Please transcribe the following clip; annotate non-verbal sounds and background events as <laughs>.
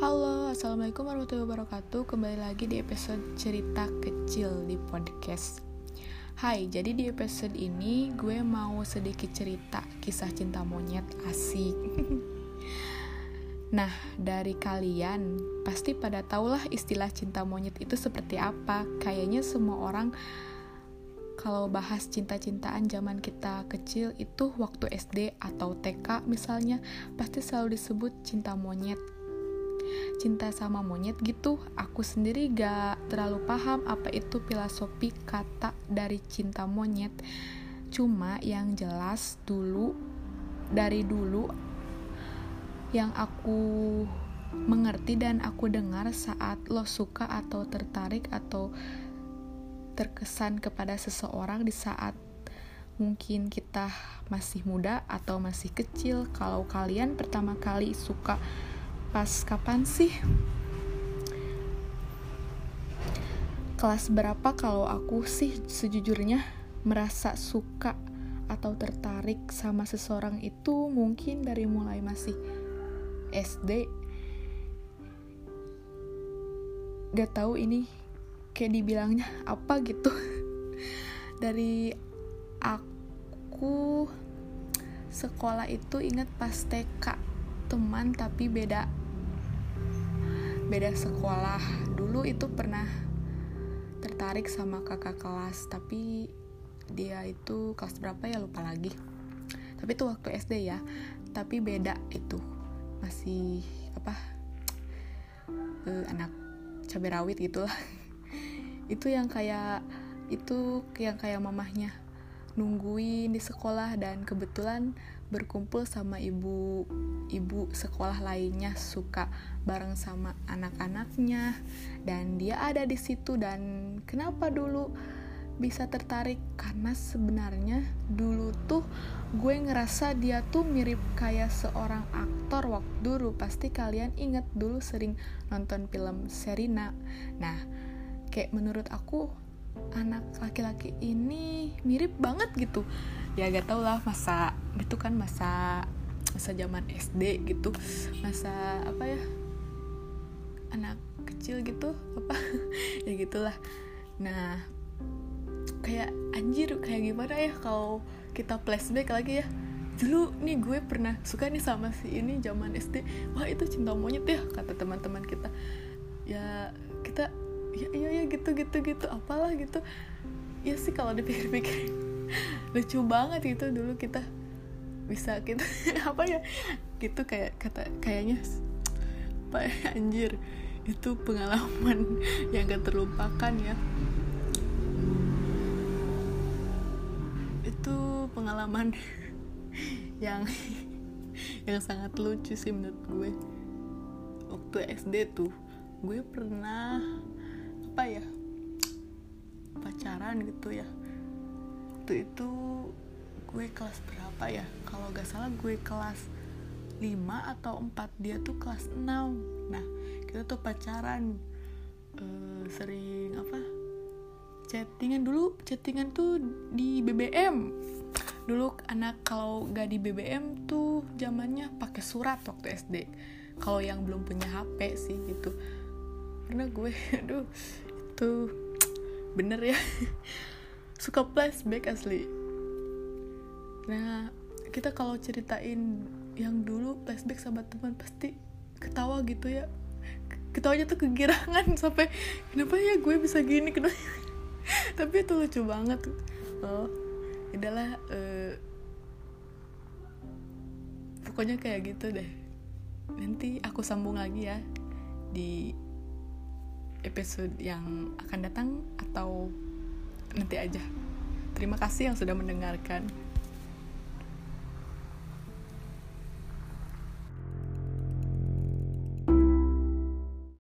Halo, Assalamualaikum warahmatullahi wabarakatuh. Kembali lagi di episode cerita kecil di podcast. Hai, jadi di episode ini gue mau sedikit cerita kisah cinta monyet asik. <laughs> Nah, dari kalian pasti pada tahulah istilah cinta monyet itu seperti apa. Kayaknya semua orang kalau bahas cinta-cintaan zaman kita kecil itu waktu SD atau TK misalnya pasti selalu disebut cinta monyet cinta sama monyet gitu aku sendiri gak terlalu paham apa itu filosofi kata dari cinta monyet cuma yang jelas dulu dari dulu yang aku mengerti dan aku dengar saat lo suka atau tertarik atau terkesan kepada seseorang di saat mungkin kita masih muda atau masih kecil. Kalau kalian pertama kali suka pas kapan sih? Kelas berapa kalau aku sih sejujurnya merasa suka atau tertarik sama seseorang itu mungkin dari mulai masih SD. Gak tahu ini kayak dibilangnya apa gitu <laughs> dari aku sekolah itu inget pas TK teman tapi beda beda sekolah. Dulu itu pernah tertarik sama kakak kelas tapi dia itu kelas berapa ya? Lupa lagi. Tapi itu waktu SD ya. Tapi beda itu. Masih apa uh, anak cabai rawit gitu lah. <laughs> Itu yang kayak itu yang kayak mamahnya nungguin di sekolah dan kebetulan berkumpul sama ibu ibu sekolah lainnya suka bareng sama anak-anaknya dan dia ada di situ. Dan kenapa dulu bisa tertarik? Karena sebenarnya dulu tuh gue ngerasa dia tuh mirip kayak seorang aktor waktu dulu. Pasti kalian inget dulu sering nonton film Serina nah kayak menurut aku anak laki-laki ini mirip banget gitu. Ya gak tau lah masa itu kan masa masa zaman SD gitu. Masa apa ya anak kecil gitu apa? <laughs> Ya gitulah. Nah kayak anjir kayak gimana ya kalau kita flashback lagi ya? Dulu nih gue pernah suka nih sama si ini zaman SD wah itu cinta monyet ya kata teman-teman kita. Ya kita ya iya ya gitu gitu gitu apalah gitu. Ya sih kalau dipikir-pikir <laughs> lucu banget itu dulu kita bisa kita <laughs> apa ya? Gitu kayak kata kayaknya apa ya, <laughs> anjir itu pengalaman <laughs> yang gak terlupakan ya. Itu pengalaman yang yang sangat lucu sih menurut gue. Waktu SD tuh gue pernah apa ya? Pacaran gitu ya. Waktu itu gue kelas berapa ya? Kalau gak salah gue kelas 5 atau 4 dia tuh kelas 6 nah kita tuh pacaran uh, sering apa? Chattingan. Dulu chattingan tuh di BBM dulu anak kalau gak di BBM tuh zamannya pakai surat waktu SD kalau yang belum punya HP sih gitu. Karena gue <laughs> aduh itu bener ya. Suka flashback asli nah kita kalau ceritain yang dulu flashback sama teman pasti ketawa gitu ya. Ketawanya tuh kegirangan <laughs> sampai kenapa ya gue bisa gini? Kenapa <laughs> tapi itu lucu banget. Oh adalah uh, pokoknya kayak gitu deh. Nanti aku sambung lagi ya di episode yang akan datang atau nanti aja. Terima kasih yang sudah mendengarkan.